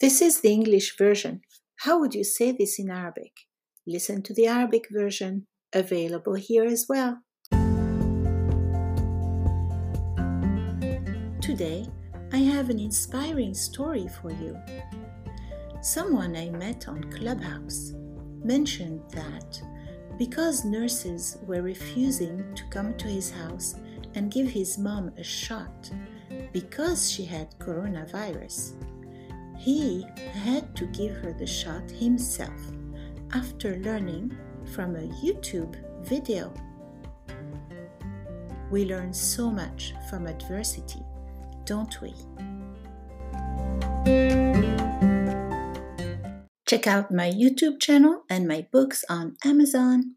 This is the English version. How would you say this in Arabic? Listen to the Arabic version, available here as well. Today, I have an inspiring story for you. Someone I met on Clubhouse mentioned that because nurses were refusing to come to his house and give his mom a shot because she had coronavirus, he had to give her the shot himself after learning from a YouTube video. We learn so much from adversity, don't we? Check out my YouTube channel and my books on Amazon.